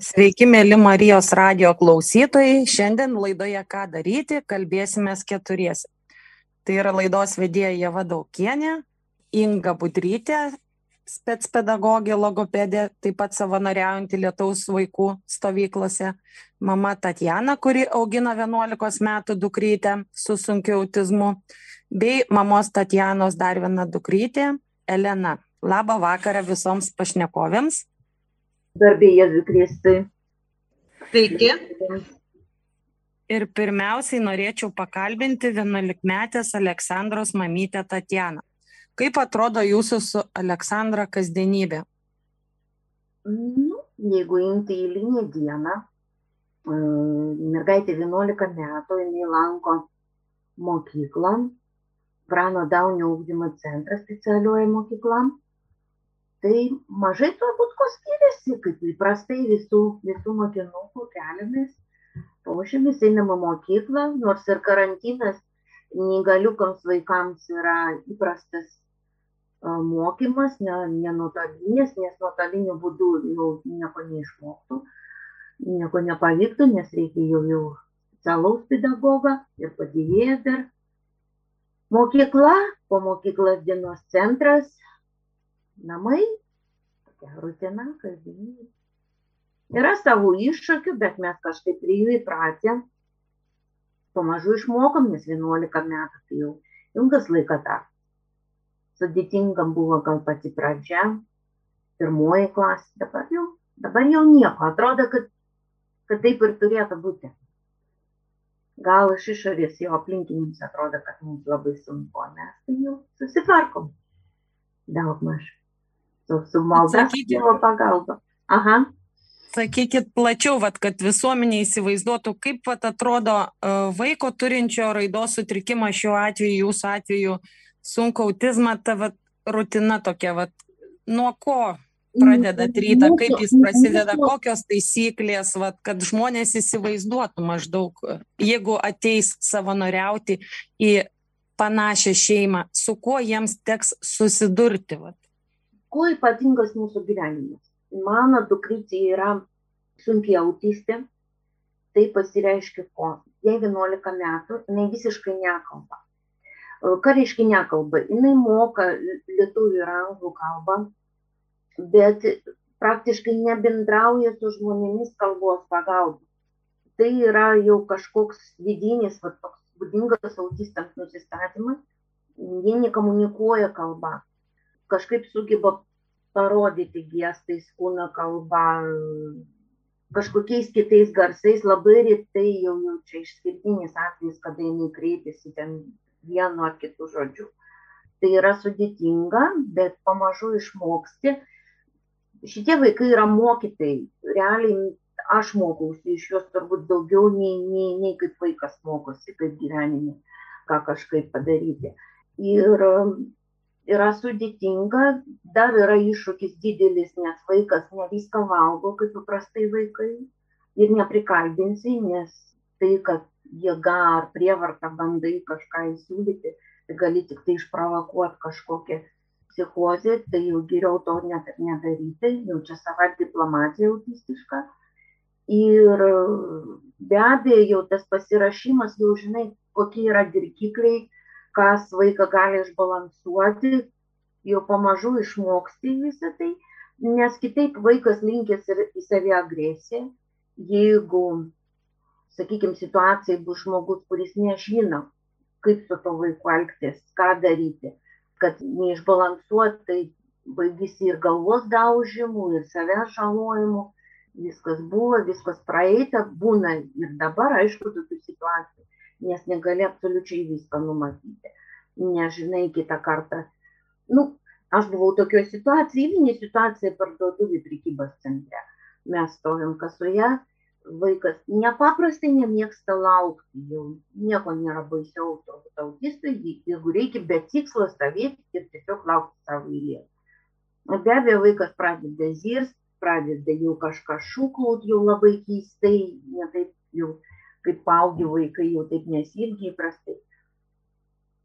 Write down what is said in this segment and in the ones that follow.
Sveiki, mėly Marijos radio klausytojai. Šiandien laidoje Ką daryti, kalbėsime keturiesi. Tai yra laidos vedėja Jeva Daukienė, Inga Budrytė, spetspedagogė, logopedė, taip pat savanoriaujanti Lietaus vaikų stovyklose, mama Tatjana, kuri augina 11 metų dukrytę su sunkiu autizmu, bei mamos Tatjanos dar viena dukrytė, Elena. Labą vakarą visoms pašnekovėms. Garbė Jėzui Kristui. Sveiki. Ir pirmiausiai norėčiau pakalbinti vienuolikmetės Aleksandros mamytę Tatjaną. Kaip atrodo jūsų su Aleksandra kasdienybė? Nu, jeigu imti eilinę dieną, e, mergaitė 11 metų, jinai lanko mokyklą, Prano Daunio ūkdymo centrą specialioji mokykla tai mažai turbūt ko skiriasi, kaip įprastai visų, visų mokinukų keliamės, pošėmis einama mokyklą, nors ir karantinas neįgaliukams vaikams yra įprastas mokymas, ne, ne nes nuotoliniu būdu jau nieko neišmoktų, nieko nepavyktų, nes reikia jau, jau specialaus pedagogą ir padėjėjas dar. Mokykla, po mokyklos dienos centras, namai, tokia rutina, kasdienybė. Yra savo iššūkių, bet mes kažkaip prie jų įpratę. Pamažu išmokom, nes 11 metų tai jau ilgas laikas dar. Sudėtingam buvo gal pati pradžia, pirmoji klasė, dabar jau, dabar jau nieko. Atrodo, kad, kad taip ir turėtų būti. Gal iš išorės jo aplinkiniams atrodo, kad mums labai sunku, mes tai jau susitvarkom. Daug maž su, su malda, Dievo pagalba. Aha. Sakykit plačiau, vat, kad visuomenė įsivaizduotų, kaip vat, atrodo uh, vaiko turinčio raidos sutrikimą šiuo atveju, jūsų atveju, sunku autizmą, ta vat, rutina tokia, vat, nuo ko pradedat rytą, kaip jis prasideda, kokios taisyklės, vat, kad žmonės įsivaizduotų maždaug, jeigu ateis savanoriauti į panašią šeimą, su kuo jiems teks susidurti. Vat kuo ypatingas mūsų gyvenimas. Mano dukrytė yra sunkiai autistė, tai pasireiškia ko? Jai 11 metų, jinai visiškai nekalba. Ką reiškia nekalba? Jinai moka lietuvių ir anglų kalbą, bet praktiškai nebendrauja su žmonėmis kalbos pagalba. Tai yra jau kažkoks vidinis, va, toks būdingas autistams nusistatymas, jie nekomunikuoja kalbą kažkaip sugeba parodyti gestais, kūno kalba, kažkokiais kitais garsais, labai retai jau jau čia išskirtinis atvejis, kada jinai kreipiasi ten vienu ar kitu žodžiu. Tai yra sudėtinga, bet pamažu išmoksti. Šitie vaikai yra mokytai. Realiai aš mokausi iš juos turbūt daugiau nei, nei, nei kaip vaikas mokosi, kaip gyvenime, ką kažkaip padaryti. Ir yra sudėtinga, dar yra iššūkis didelis, nes vaikas ne viską valgo, kaip paprastai vaikai, ir neprikalbinsi, nes tai, kad jėga ar prievarta bandai kažką įsiūlyti, tai gali tik tai išprovokuoti kažkokią psichozę, tai jau geriau to net ir nedaryti, jau čia sava diplomatija autistiška. Ir be abejo, tas pasirašymas, jau žinai, kokie yra dirgikliai, kas vaiką gali išbalansuoti, jau pamažu išmoksti visą tai, nes kitaip vaikas linkęs ir į savį agresiją, jeigu, sakykime, situacijai bus žmogus, kuris nežino, kaip su to vaiku elgtis, ką daryti, kad neišbalansuot, tai baigėsi ir galvos daužimu, ir savęs žalojimu, viskas buvo, viskas praeita, būna ir dabar, aišku, tokių situacijų nes negali absoliučiai viską numatyti. Nežinai kitą kartą. Nu, aš buvau tokioje situacijoje, įvinė situacija parduotuvį prekybos centre. Mes stovim kasoje, vaikas nepaprastai nemėgsta laukti, jau nieko nėra baisiau turbūt autistui, jeigu reikia be tikslo stovėti ir tiesiog laukti savo eilės. Be abejo, vaikas pradeda zirst, pradeda jau kažką šūkaut, jau labai keistai, ne taip jau kaip paaugi vaikai jau taip nesielgia įprastai.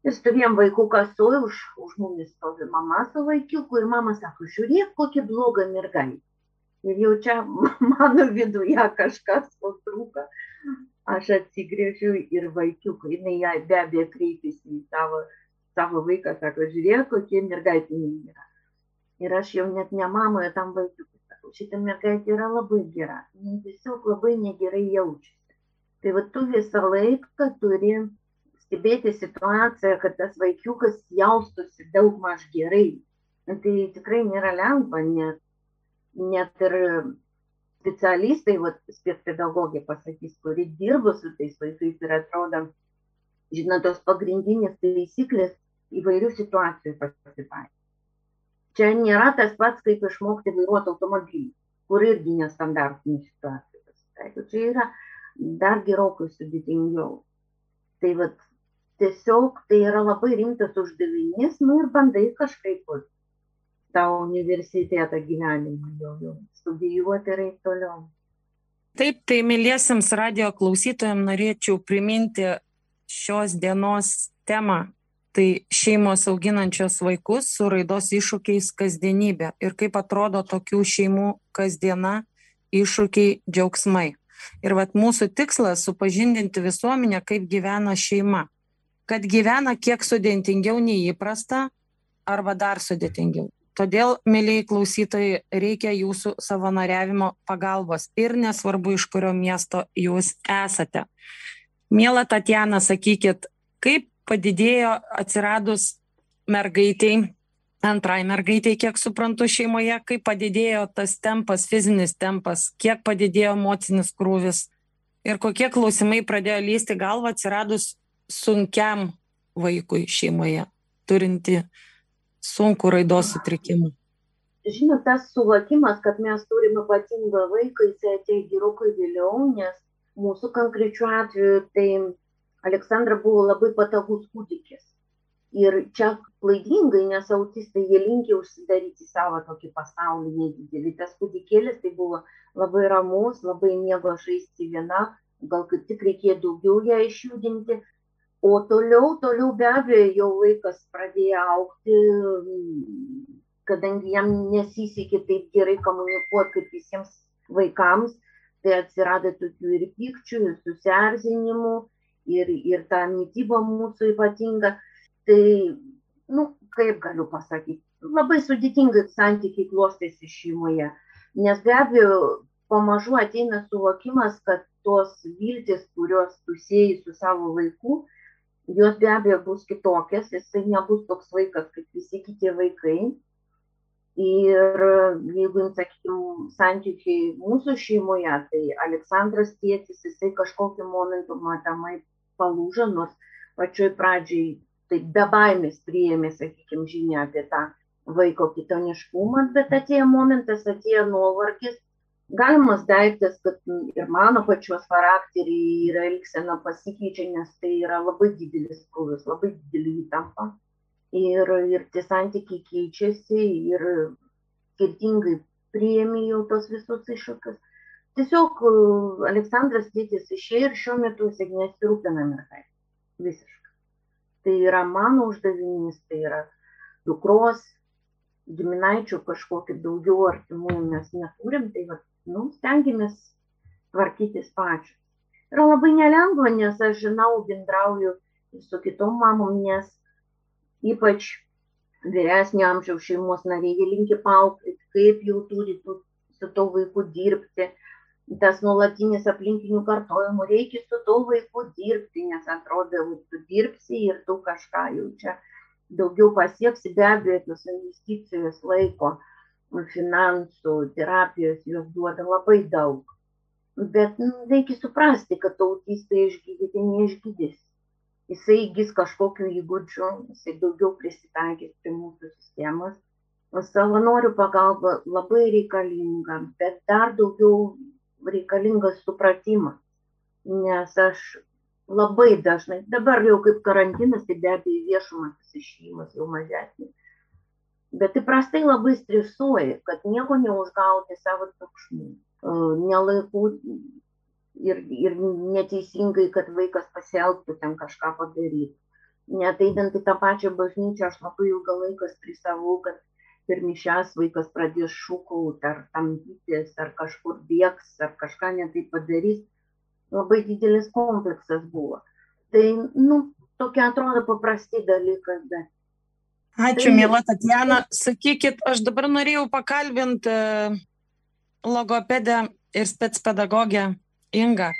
Ir stovėjom vaikų kasoje, už, už mumis stovi mama su vaikiuku ir mama sako, žiūrėk, kokia bloga mergaitė. Ir jau čia mano viduje kažkas patrūka. Aš atsigrėžiu ir vaikiukai, jinai ją be abejo kreipėsi į savo, savo vaiką, sako, žiūrėk, kokie mergaitiniai yra. Ir aš jau net ne mamoje tam vaikiukui sakau, šitą mergaitę yra labai gera, jis tiesiog labai negerai jaučiasi. Tai va tu visą laiką turi stebėti situaciją, kad tas vaikiukas jaustųsi daug maž gerai. Tai tikrai nėra lengva, nes net ir specialistai, va, pedagogė pasakys, kuri dirba su tais vaikais ir atrodo, žinot, tos pagrindinės taisyklės įvairių situacijų pasitaiko čia nėra tas pats, kaip išmokti vairuoti automobilį, kur irgi nestandartinė situacija pasitaiko. Čia yra dar gerokai sudėtingiau. Tai vat, tiesiog tai yra labai rimtas uždavinys, nu ir bandai kažkaip tą universitetą gyvenimą jau, jau studijuoti ir toliau. Taip, tai mėlysiams radio klausytojams norėčiau priminti šios dienos temą tai šeimos auginančios vaikus su raidos iššūkiais kasdienybė ir kaip atrodo tokių šeimų kasdiena, iššūkiai, džiaugsmai. Ir vat mūsų tikslas supažindinti visuomenę, kaip gyvena šeima. Kad gyvena kiek sudėtingiau nei įprasta arba dar sudėtingiau. Todėl, mėlyjei klausytojai, reikia jūsų savanoriavimo pagalbos ir nesvarbu, iš kurio miesto jūs esate. Mėla Tatjana, sakykit, kaip padidėjo atsiradus mergaitiai, antrai mergaitiai, kiek suprantu, šeimoje, kaip padidėjo tas tempas, fizinis tempas, kiek padidėjo emocinis krūvis ir kokie klausimai pradėjo lysti galvą atsiradus sunkiam vaikui šeimoje, turinti sunku raidos sutrikimą. Žinot, tas suvokimas, kad mes turime ypatingą vaiką, jisai atėjo gerokai vėliau, nes mūsų konkrečiu atveju tai Aleksandra buvo labai patogus kūdikis. Ir čia klaidingai, nes autistai jie linkia užsidaryti savo tokį pasaulį nedidelį. Tas kūdikėlis tai buvo labai ramus, labai mėgo žaisti viena, gal kaip tik reikėjo daugiau ją išjudinti. O toliau, toliau be abejo, jau vaikas pradėjo aukti, kadangi jam nesisekė taip gerai komunikuoti kaip visiems vaikams, tai atsirado tokių ir pykčių, ir susierzinimų ir, ir ta mytyba mūsų ypatinga. Tai, nu, kaip galiu pasakyti, labai sudėtingai santykiai klostėsi šeimoje. Nes be abejo, pamažu ateina suvokimas, kad tos viltis, kurios tu sieji su savo vaiku, jos be abejo bus kitokias, jisai nebus toks vaikas kaip visi kiti vaikai. Ir jeigu, sakykime, santykiai mūsų šeimoje, tai Aleksandras tėtis, jisai kažkokiu momentu matomai palūžo, nors pačioj pradžiai tai be baimės priėmė, sakykime, žinia apie tą vaiko kitoniškumą, bet atėjo momentas, atėjo nuovargis, galimas daiktas, kad ir mano pačios charakterį ir elgsena pasikeičia, nes tai yra labai didelis krūvis, labai didelį įtampą. Ir, ir tie santykiai keičiasi ir skirtingai priemi jau tos visus iššūkius tiesiog Aleksandras tėtis išėjo ir šiuo metu jisai nesirūpina mergaitė. Visiškai. Tai yra mano uždavinys, tai yra dukros, giminaičių kažkokį daugiau artimų mes neturim, tai va, nu, stengiamės tvarkytis pačios. Yra labai nelengva, nes aš žinau, bendrauju su kitom mamom, nes ypač vyresnio amžiaus šeimos nariai, linki paauklėti, kaip jau turi tu, su to vaiku dirbti, tas nuolatinis aplinkinių kartojimų, reikia su tuo vaiku dirbti, nes atrodo, tu dirbsi ir tu kažką jau čia daugiau pasieksi, be abejo, tos investicijos laiko, finansų, terapijos, jos duoda labai daug. Bet nu, reikia suprasti, kad autistai išgydyti neišgydys. Jisai įgys kažkokiu įgūdžiu, jisai daugiau prisitaikys prie mūsų sistemos. O savanorių pagalba labai reikalinga, bet dar daugiau reikalingas supratimas, nes aš labai dažnai, dabar jau kaip karantinas, tai be abejo viešumas išėjimas jau mažesnis, bet įprastai labai stresuoji, kad nieko neužgauti savo triukšmų, nelaikų ir, ir neteisingai, kad vaikas pasielgtų ten kažką padaryti. Net eidant į tą pačią bažnyčią, aš labai ilgą laiką stresavau, kad per mišęs vaikas pradės šūkauti ar tamdytis, ar kažkur bėgs, ar kažką netai padarys. Labai didelis kompleksas buvo. Tai, nu, tokia atrodo paprasti dalykas, bet. Ačiū, tai... mėla Tatjana. Sakykit, aš dabar norėjau pakalbinti e, logopedę ir spetspedagogę Ingą.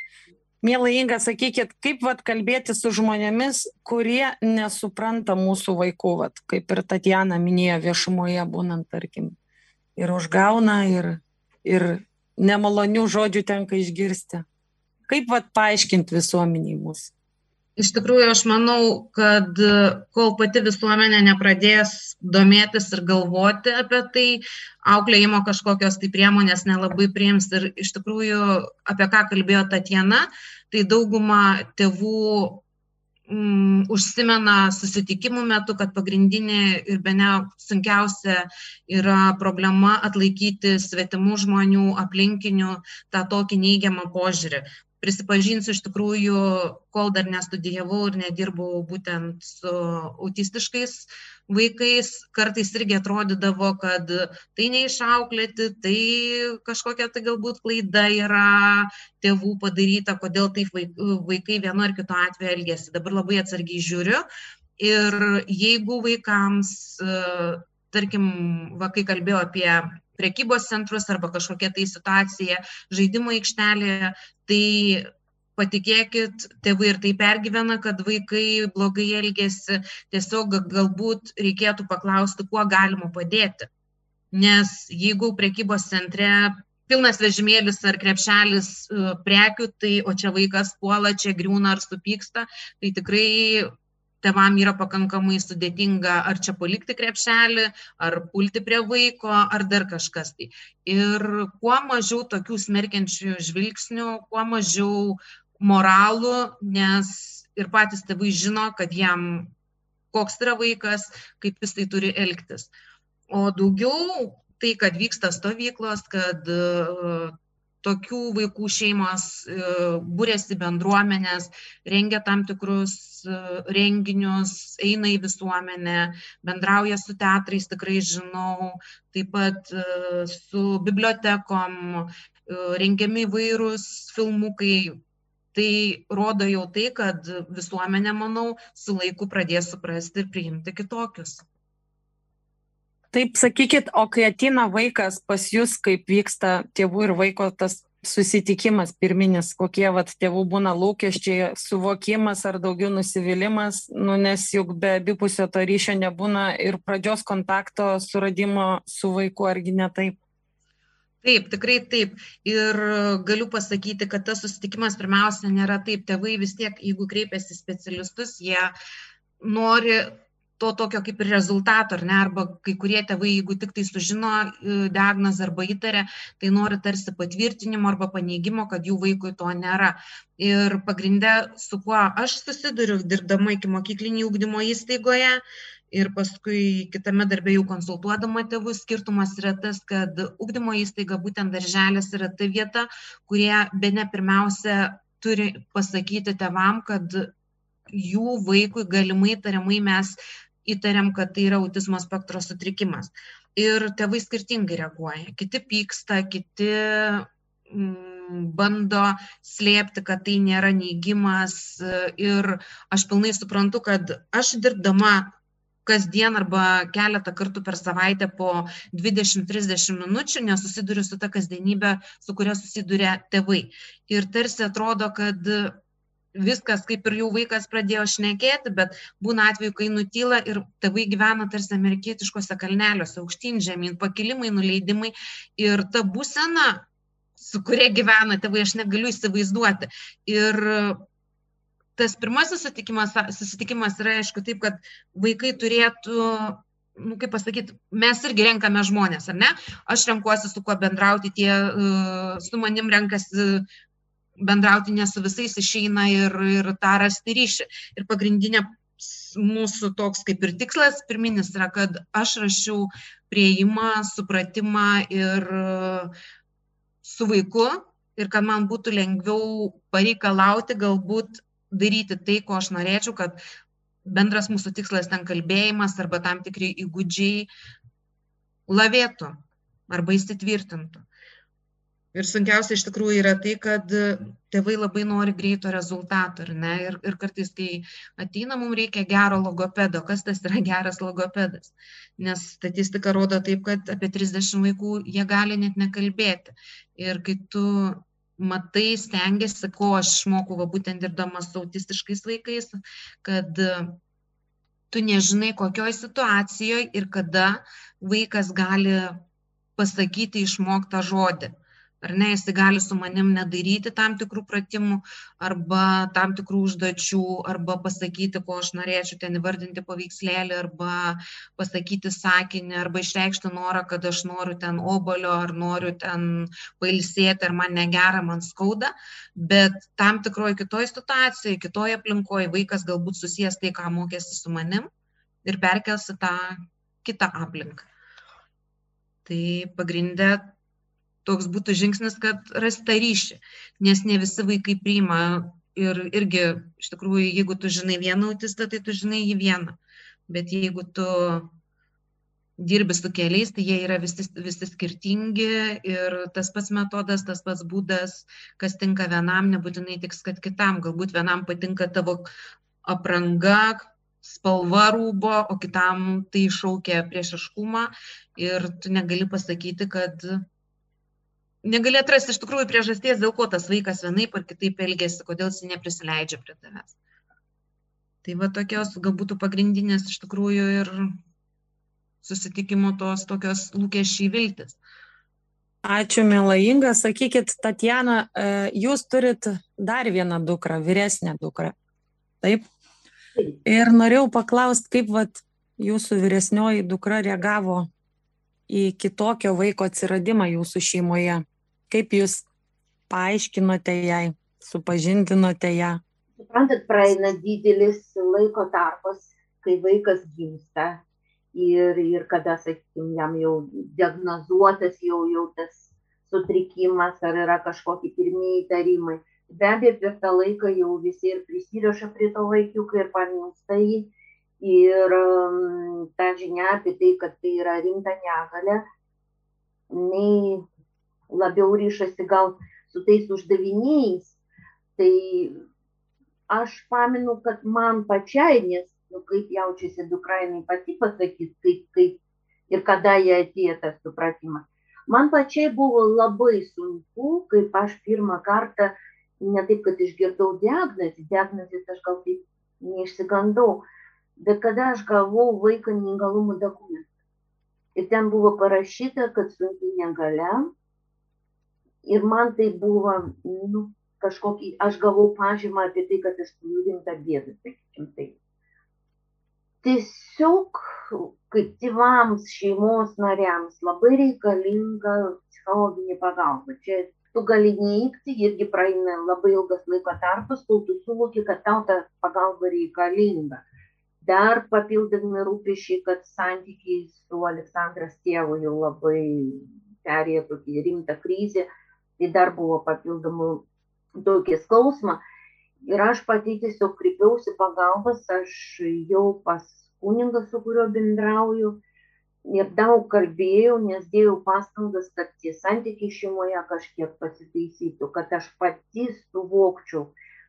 Mėla Inga, sakykit, kaip vat, kalbėti su žmonėmis, kurie nesupranta mūsų vaikų, vat, kaip ir Tatjana minėjo viešumoje būnant, tarkim, ir užgauna, ir, ir nemalonių žodžių tenka išgirsti. Kaip vat, paaiškinti visuomeniai mūsų? Iš tikrųjų, aš manau, kad kol pati visuomenė nepradės domėtis ir galvoti apie tai, auklėjimo kažkokios tai priemonės nelabai priims. Ir iš tikrųjų, apie ką kalbėjo Tatjana, tai dauguma tėvų mm, užsimena susitikimų metu, kad pagrindinė ir be ne sunkiausia yra problema atlaikyti svetimų žmonių, aplinkinių tą tokį neigiamą požiūrį prisipažinsiu iš tikrųjų, kol dar nestudijavau ir nedirbau būtent su autistiškais vaikais, kartais irgi atrodydavo, kad tai neišauklėti, tai kažkokia tai galbūt klaida yra tėvų padaryta, kodėl taip vaikai vienu ar kitu atveju elgesi. Dabar labai atsargiai žiūriu. Ir jeigu vaikams, tarkim, va, kai kalbėjau apie prekybos centrus arba kažkokia tai situacija žaidimo aikštelėje, tai patikėkit, tėvai ir tai pergyvena, kad vaikai blogai elgesi, tiesiog galbūt reikėtų paklausti, kuo galima padėti. Nes jeigu prekybos centre pilnas vežimėlis ar krepšelis e, prekių, tai o čia vaikas puola, čia griūna ar supyksta, tai tikrai tėvam yra pakankamai sudėtinga ar čia palikti krepšelį, ar pulti prie vaiko, ar dar kažkas tai. Ir kuo mažiau tokių smerkiančių žvilgsnių, kuo mažiau moralų, nes ir patys tėvai žino, kad jam koks yra vaikas, kaip jis tai turi elgtis. O daugiau tai, kad vyksta stovyklos, kad tokių vaikų šeimos e, būrėsi bendruomenės, rengia tam tikrus e, renginius, eina į visuomenę, bendrauja su teatrais, tikrai žinau, taip pat e, su bibliotekom, rengiami įvairūs filmukai. Tai rodo jau tai, kad visuomenė, manau, su laiku pradės suprasti ir priimti kitokius. Taip, sakykit, o kai ateina vaikas pas jūs, kaip vyksta tėvų ir vaiko tas susitikimas pirminis, kokie vat tėvų būna lūkesčiai, suvokimas ar daugiau nusivylimas, nu, nes juk be abipusio to ryšio nebūna ir pradžios kontakto suradimo su vaiku, argi ne taip? Taip, tikrai taip. Ir galiu pasakyti, kad tas susitikimas pirmiausia nėra taip. Tėvai vis tiek, jeigu kreipiasi specialistus, jie nori to tokio kaip ir rezultato, ar ne, arba kai kurie tėvai, jeigu tik tai sužino e, diagnozę arba įtarė, tai nori tarsi patvirtinimo arba paneigimo, kad jų vaikui to nėra. Ir pagrindę, su kuo aš susiduriu, dirbdama iki mokyklinį ūkdymo įstaigoje, ir paskui kitame darbe jau konsultuodama tėvus, skirtumas yra tas, kad ūkdymo įstaiga, būtent darželis yra ta vieta, kurie be ne pirmiausia turi pasakyti tevam, kad jų vaikui galimai tariamai mes įtariam, kad tai yra autizmo spektro sutrikimas. Ir tėvai skirtingai reaguoja. Kiti pyksta, kiti mm, bando slėpti, kad tai nėra neigimas. Ir aš pilnai suprantu, kad aš dirbdama kasdien arba keletą kartų per savaitę po 20-30 minučių nesusiduriu su ta kasdienybė, su kuria susiduria tėvai. Ir tarsi atrodo, kad viskas kaip ir jau vaikas pradėjo šnekėti, bet būna atveju, kai nutyla ir tėvai gyvena tarsi amerikietiškose kalneliuose, aukštyn žemyn, pakilimai, nuleidimai ir ta būsena, su kuria gyvena tėvai, aš negaliu įsivaizduoti. Ir tas pirmasis susitikimas, susitikimas yra, aišku, taip, kad vaikai turėtų nu, kaip pasakyti, mes irgi renkame žmonės, ar ne? Aš renkuosi, su kuo bendrauti, tie su manim renkasi bendrauti ne su visais išeina ir, ir tą rasti ryšį. Ir pagrindinė mūsų toks kaip ir tikslas pirminis yra, kad aš rašiau prieimą, supratimą ir su vaiku ir kad man būtų lengviau pareikalauti galbūt daryti tai, ko aš norėčiau, kad bendras mūsų tikslas ten kalbėjimas arba tam tikri įgūdžiai lavėtų arba įsitvirtintų. Ir sunkiausia iš tikrųjų yra tai, kad tėvai labai nori greito rezultato, ar ne? Ir, ir kartais, kai ateina, mums reikia gero logopedo. Kas tas yra geras logopedas? Nes statistika rodo taip, kad apie 30 vaikų jie gali net nekalbėti. Ir kai tu matai, stengiasi, ko aš išmokau, va, būtent dirbdama su autistiškais vaikais, kad tu nežinai, kokioj situacijoje ir kada vaikas gali pasakyti išmoktą žodį ar ne, jis gali su manim nedaryti tam tikrų pratimų arba tam tikrų užduočių, arba pasakyti, ko aš norėčiau ten įvardinti paveikslėlį, arba pasakyti sakinį, arba išreikšti norą, kad aš noriu ten obolio, ar noriu ten pailsėti, ar man negera, man skauda, bet tam tikroje kitoje situacijoje, kitoje aplinkoje vaikas galbūt susijęs tai, ką mokėsi su manim ir perkelsi tą kitą aplinką. Tai pagrindė toks būtų žingsnis, kad rasti tą ryšį, nes ne visi vaikai priima ir irgi, iš tikrųjų, jeigu tu žinai vieną autistą, tai tu žinai jį vieną, bet jeigu tu dirbi su keliais, tai jie yra visi, visi skirtingi ir tas pats metodas, tas pats būdas, kas tinka vienam, nebūtinai tiks, kad kitam, galbūt vienam patinka tavo apranga, spalva rūbo, o kitam tai iššaukia priešiškumą ir tu negali pasakyti, kad negali atrasti iš tikrųjų priežasties, dėl ko tas vaikas vienaip ar kitaip elgesi, kodėl jis neprisileidžia prie tavęs. Tai va tokios galbūt pagrindinės iš tikrųjų ir susitikimo tos tokios lūkesčiai viltis. Ačiū, mėla Inga. Sakykit, Tatjana, e, jūs turit dar vieną dukrą, vyresnę dukrą. Taip? Ir norėjau paklausti, kaip vat, jūsų vyresnioji dukra reagavo į kitokio vaiko atsiradimą jūsų šeimoje. Kaip jūs paaiškinote jai, supažindinote ją? Suprantat, praeina didelis laiko tarpas, kai vaikas gimsta ir, ir kada, sakykime, jam jau diagnozuotas jau, jau tas sutrikimas ar yra kažkokie pirmieji įtarimai. Be abejo, per tą laiką jau visi ir prisiriša prie to vaikiuko ir pamilsta jį. Ir um, ta žinia apie tai, kad tai yra rimta negalė, nei labiau ryšasi gal su tais uždaviniais, tai aš paminu, kad man pačiai, nes nu, kaip jaučiasi dukra, jinai pati pasakys, kaip, kaip ir kada jie atėjo tas supratimas. Man pačiai buvo labai sunku, kaip aš pirmą kartą, ne taip, kad išgirdau diagnozę, diagnozės aš gal taip neišsigandau, bet kada aš gavau vaiko neįgalumo dokumentą. Ir ten buvo parašyta, kad sunkiai negalia, ir man tai buvo, nu, kažkokį, aš gavau pažymą apie tai, kad aš turiu rimtą bėdą, sakykim taip. Tiesiog, kaip tėvams, šeimos nariams labai reikalinga psichologinė pagalba. Čia tu gali neįkti, irgi praeina labai ilgas laiko tarpas, kol tu suvoki, kad tau ta pagalba reikalinga. Dar papildomi rūpešiai, kad santykiai su Aleksandras tėvu jau labai perėjo tokį rimtą krizę tai dar buvo papildomų tokį skausmą. Ir aš pati tiesiog kreipiausi pagalbas, aš jau pas kuningą, su kuriuo bendrauju, ir daug kalbėjau, nes dėjau pastangas, kad tie santykiai šeimoje kažkiek pasitaisytų, kad aš pati suvokčiau,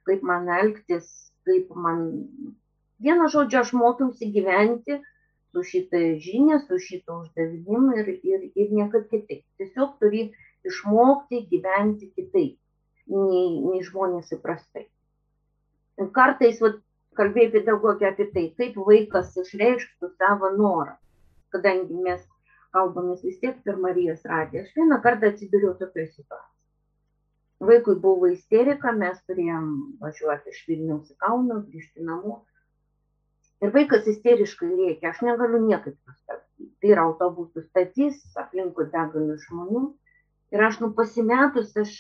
kaip man elgtis, kaip man... Vieną žodžią aš mokiausi gyventi su šitą žinią, su šitą uždavinimu ir, ir, ir niekaip kitaip. Tiesiog turi išmokti gyventi kitaip, nei, nei žmonės įprastai. Kartais vat, kalbėjai pedagogė apie tai, kaip vaikas išreikštų savo norą, kadangi mes kalbamės vis tiek per Marijos radiją. Aš vieną kartą atsidūriau tokioje situacijoje. Vaikui buvo isterika, mes turėjom važiuoti iš Vilniaus į Kauną, grįžti namo. Ir vaikas isteriškai rėkia, aš negaliu niekaip sustabdyti. Tai yra autobusų statys, aplinkui begalė žmonių ir aš nu pasimetus, aš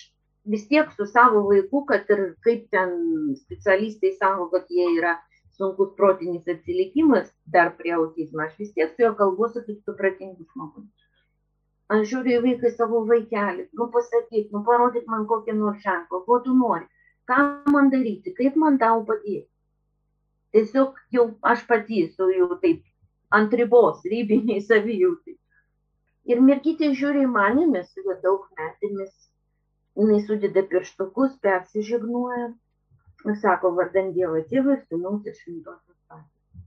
vis tiek su savo vaiku, kad ir kaip ten specialistai sako, kad jie yra sunkus protinis atsilikimas dar prie autizmo, aš vis tiek su juo kalbuosiu kaip supratingus žmogus. Aš žiūriu į vaiką savo vaikelį, nu pasakyk, nu parodyk man kokią nors ženklą, ko tu nori, ką man daryti, kaip man tau padėti. Tiesiog jau aš pati esu jau taip ant ribos, ribiniai savijautai. Ir mergytė žiūri į mane, mes su juo daug metėmis, jinai sudeda pirštukus, persižegnuoja, ir sako, vardan Dievo tėvų ir sūnaus ir šventosios dvasios.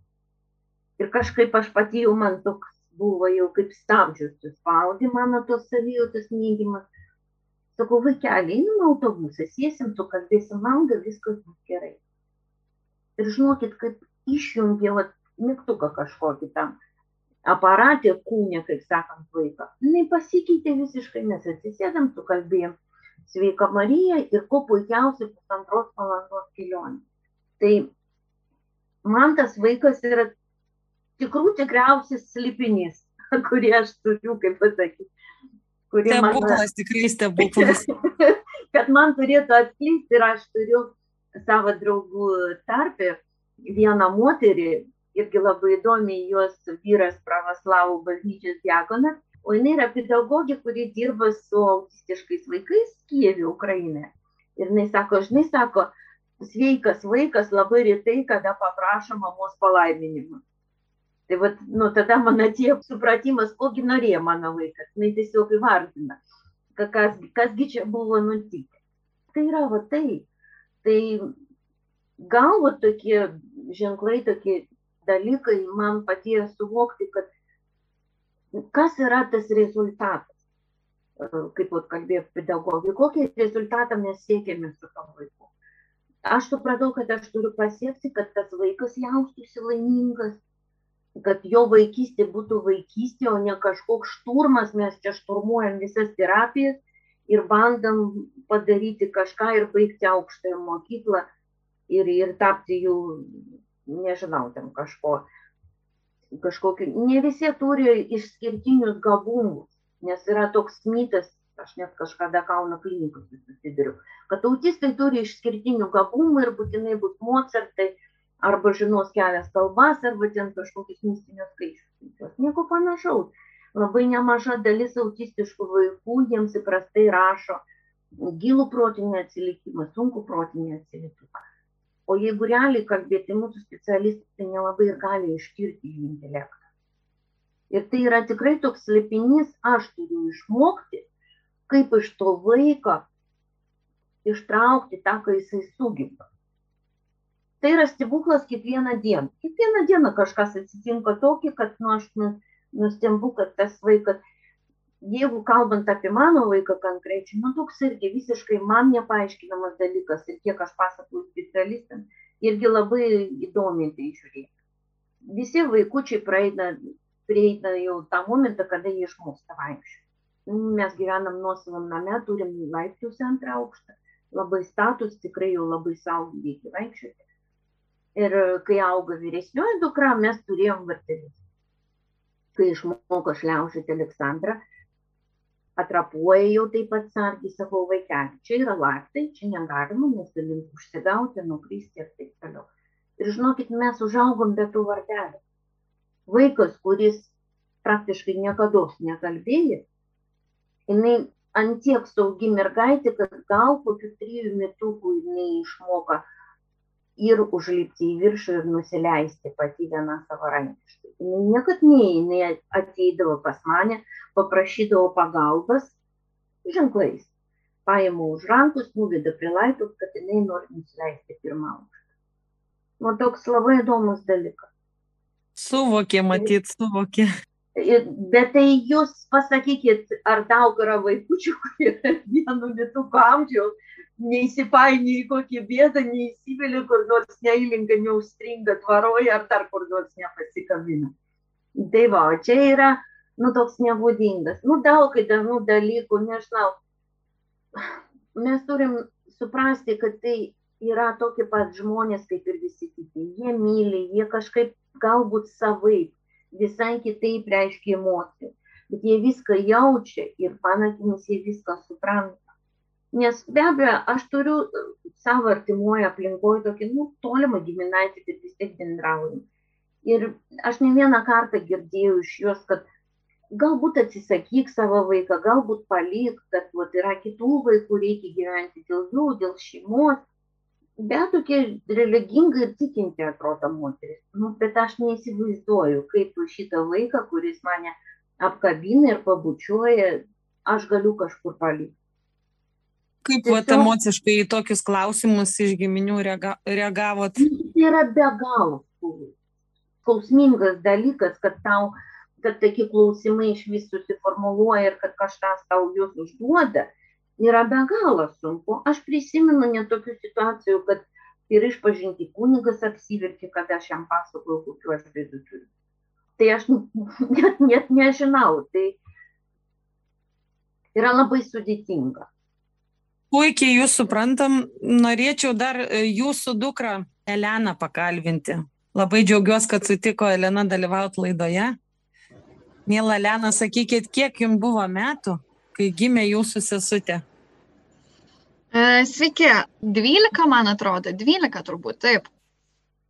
Ir kažkaip aš pati jau man toks buvo jau kaip stabdžius suspaudė mano tos savijautos neigimas. Sakau, vaikeliai, einam autobusą, sėsim, tu kalbėsim maldą, viskas bus gerai. Ir žinokit, kaip išjungė vat, mygtuką kažkokį tam aparatė kūnė, kaip sakant, vaiką. Jis pasikeitė visiškai, mes atsisėdam, sukalbėjom Sveika Marija ir kuo puikiausiai pusantros valandos kelionė. Tai man tas vaikas yra tikrų tikriausias slipinys, kurį aš turiu, kaip pasakyti. Stebuklas, tikrai stebuklas. kad man turėtų atskleisti ir aš turiu savo draugų tarpę vieną moterį, irgi labai įdomi, jos vyras pravoslavų bažnyčios diakonas, o jinai yra pedagogė, kuri dirba su autistiškais vaikais Kijevė, Ukrainoje. Ir jinai sako, žinai, sako, sveikas vaikas labai retai, kada paprašo mamos palaiminimą. Tai vat, nu, tada man atėjo supratimas, kogi norėjo mano vaikas. Jis tiesiog įvardina, kas, kasgi čia buvo nutikę. Tai yra va tai. Tai gal va tokie ženklai, tokie dalykai man padėjo suvokti, kad kas yra tas rezultatas. Kaip pat kalbėjo pedagogai, kokį rezultatą mes siekėme su tom vaiku. Aš supratau, kad aš turiu pasiekti, kad tas vaikas jaustųsi laimingas, kad jo vaikystė būtų vaikystė, o ne kažkoks šturmas, mes čia šturmuojam visas terapijas ir bandam padaryti kažką ir baigti aukštąją mokyklą ir, ir tapti jų, nežinau, ten kažko, kažkokiu. Ne visi turi išskirtinius gabumus, nes yra toks mitas, aš net kažkada Kauno klinikos susiduriu, kad autistai turi išskirtinių gabumų ir būtinai bus Mozartai, arba žinos kelias kalbas, arba ten kažkokius mistinius skaičius. Nieko panašaus. Labai nemaža dalis autistiškų vaikų jiems įprastai rašo gilų protinį atsilikimą, sunku protinį atsilikimą. O jeigu realiai kalbėti, mūsų specialistai nelabai ir gali ištirti jų intelektą. Ir tai yra tikrai toks slėpinys, aš turiu išmokti, kaip iš to vaiko ištraukti tą, ką jisai sugeba tai yra stebuklas kiekvieną dieną. Kiekvieną dieną kažkas atsitinka tokį, kad nu, aš nu, nustembu, kad tas vaikas, jeigu kalbant apie mano vaiką konkrečiai, nu toks irgi visiškai man nepaaiškinamas dalykas ir kiek aš pasakoju specialistams, irgi labai įdomiai tai žiūrėti. Visi vaikučiai praeina, prieina jau tą momentą, kada jie išmoksta vaikščioti. Mes gyvenam nuosavam name, turim laiptus antrą aukštą, labai status, tikrai jau labai saugiai vaikščioti Ir kai auga vyresnioji dukra, mes turėjom vartelius. Kai išmoko šliaužyti Aleksandrą, atrapuoja jau taip pat sargiai, sakau, vaikeli, čia yra laiptai, čia negalima, mes galim užsigauti, nukristi ir taip toliau. Ir žinokit, mes užaugom be tų vardelių. Vaikas, kuris praktiškai niekada nekalbėjo, jinai antiek saugi mergaitė, kad gal kokių trijų metukų jinai išmoka ir užlipti į viršų ir nusileisti pati viena savarankiškai. Jis niekad ne, jinai ateidavo pas mane, paprašydavo pagalbas ženklais. Paimu už rankus, nuveda prie laiptų, kad jinai nori nusileisti pirmą aukštą. Nu, toks labai įdomus dalykas. Suvokė, matyt, suvokė. Bet tai jūs pasakykit, ar daug yra vaikučių, kurie vienu metu amžiaus neįsipainioja į kokį bėdą, neįsivelia kur nors neįlinga, neužstringa tvaroje ar dar kur nors nepasikabina. Tai va, čia yra, nu, toks nebūdingas. Nu, daug įdomių dalykų, nežinau. Mes turim suprasti, kad tai yra tokie pat žmonės kaip ir visi kiti. Jie myli, jie kažkaip galbūt savaip, visai kitaip reiškia emocijas. Bet jie viską jaučia ir panakinis jie viską supranta. Nes be abejo, aš turiu e, savo artimuoju aplinkoje tokį, nu, tolimą giminaitį, bet vis tiek bendraujam. Ir aš ne vieną kartą girdėjau iš juos, kad galbūt atsisakyk savo vaiką, galbūt palik, kad vat, yra kitų vaikų, reikia gyventi dėl jų, dėl šeimos. Bet tokia religinga ir tikinti atrodo moteris. Nu, bet aš neįsivaizduoju, kaip šitą vaiką, kuris mane apkabina ir pabučiuoja, aš galiu kažkur palikti. Kaip Tiesiog... vat, emociškai į tokius klausimus iš giminių reaga, reagavot? Tai yra be galo skausmingas dalykas, kad tau, kad tokie klausimai iš vis susiformuluoja ir kad kažkas tau juos užduoda, yra be galo sunku. Aš prisimenu netokių situacijų, kad ir išpažinti kunigas apsiverkė, kad aš jam pasakojau, kokiu aš bėdų turiu. Tai aš net, net nežinau, tai yra labai sudėtinga. Puikiai jūs suprantam, norėčiau dar e, jūsų dukrą Eleną pakalbinti. Labai džiaugiuosi, kad sutiko Elena dalyvauti laidoje. Mėla Elena, sakykit, kiek jums buvo metų, kai gimė jūsų sesutė? E, sveiki, 12 man atrodo, 12 turbūt, taip.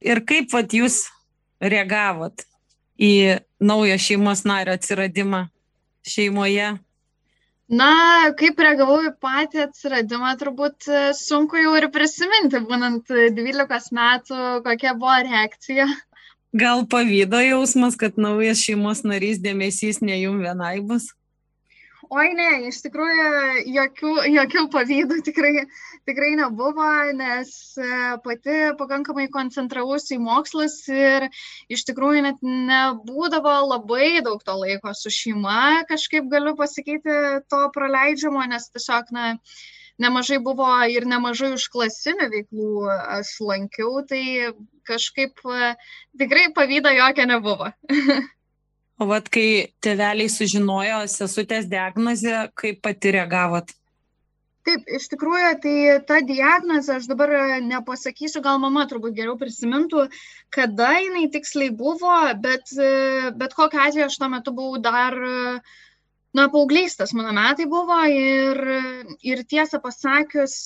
Ir kaip vat, jūs reagavot į naują šeimos nario atsiradimą šeimoje? Na, kaip reagavau į patį atsiradimą, turbūt e, sunku jau ir prisiminti, būnant 12 metų, kokia buvo reakcija. Gal pavydo jausmas, kad naujas šeimos narys dėmesys ne jum vienai bus? Oi ne, iš tikrųjų jokių, jokių pavydų tikrai, tikrai nebuvo, nes e, pati pakankamai koncentravausi į mokslus ir iš tikrųjų net nebūdavo labai daug to laiko su šeima, kažkaip galiu pasakyti, to praleidžiamo, nes tiesiog, na, nemažai buvo ir nemažai užklasinių veiklų aš lankiau, tai kažkaip e, tikrai pavydo jokio nebuvo. O vat kai tėveliai sužinojo sesutės diagnozę, kaip pati reagavot? Taip, iš tikrųjų, tai ta diagnozė, aš dabar nepasakysiu, gal mama turbūt geriau prisimintų, kada jinai tiksliai buvo, bet, bet kokiu atveju aš tuo metu buvau dar, na, paauglystės mano metai buvo ir, ir tiesą pasakius,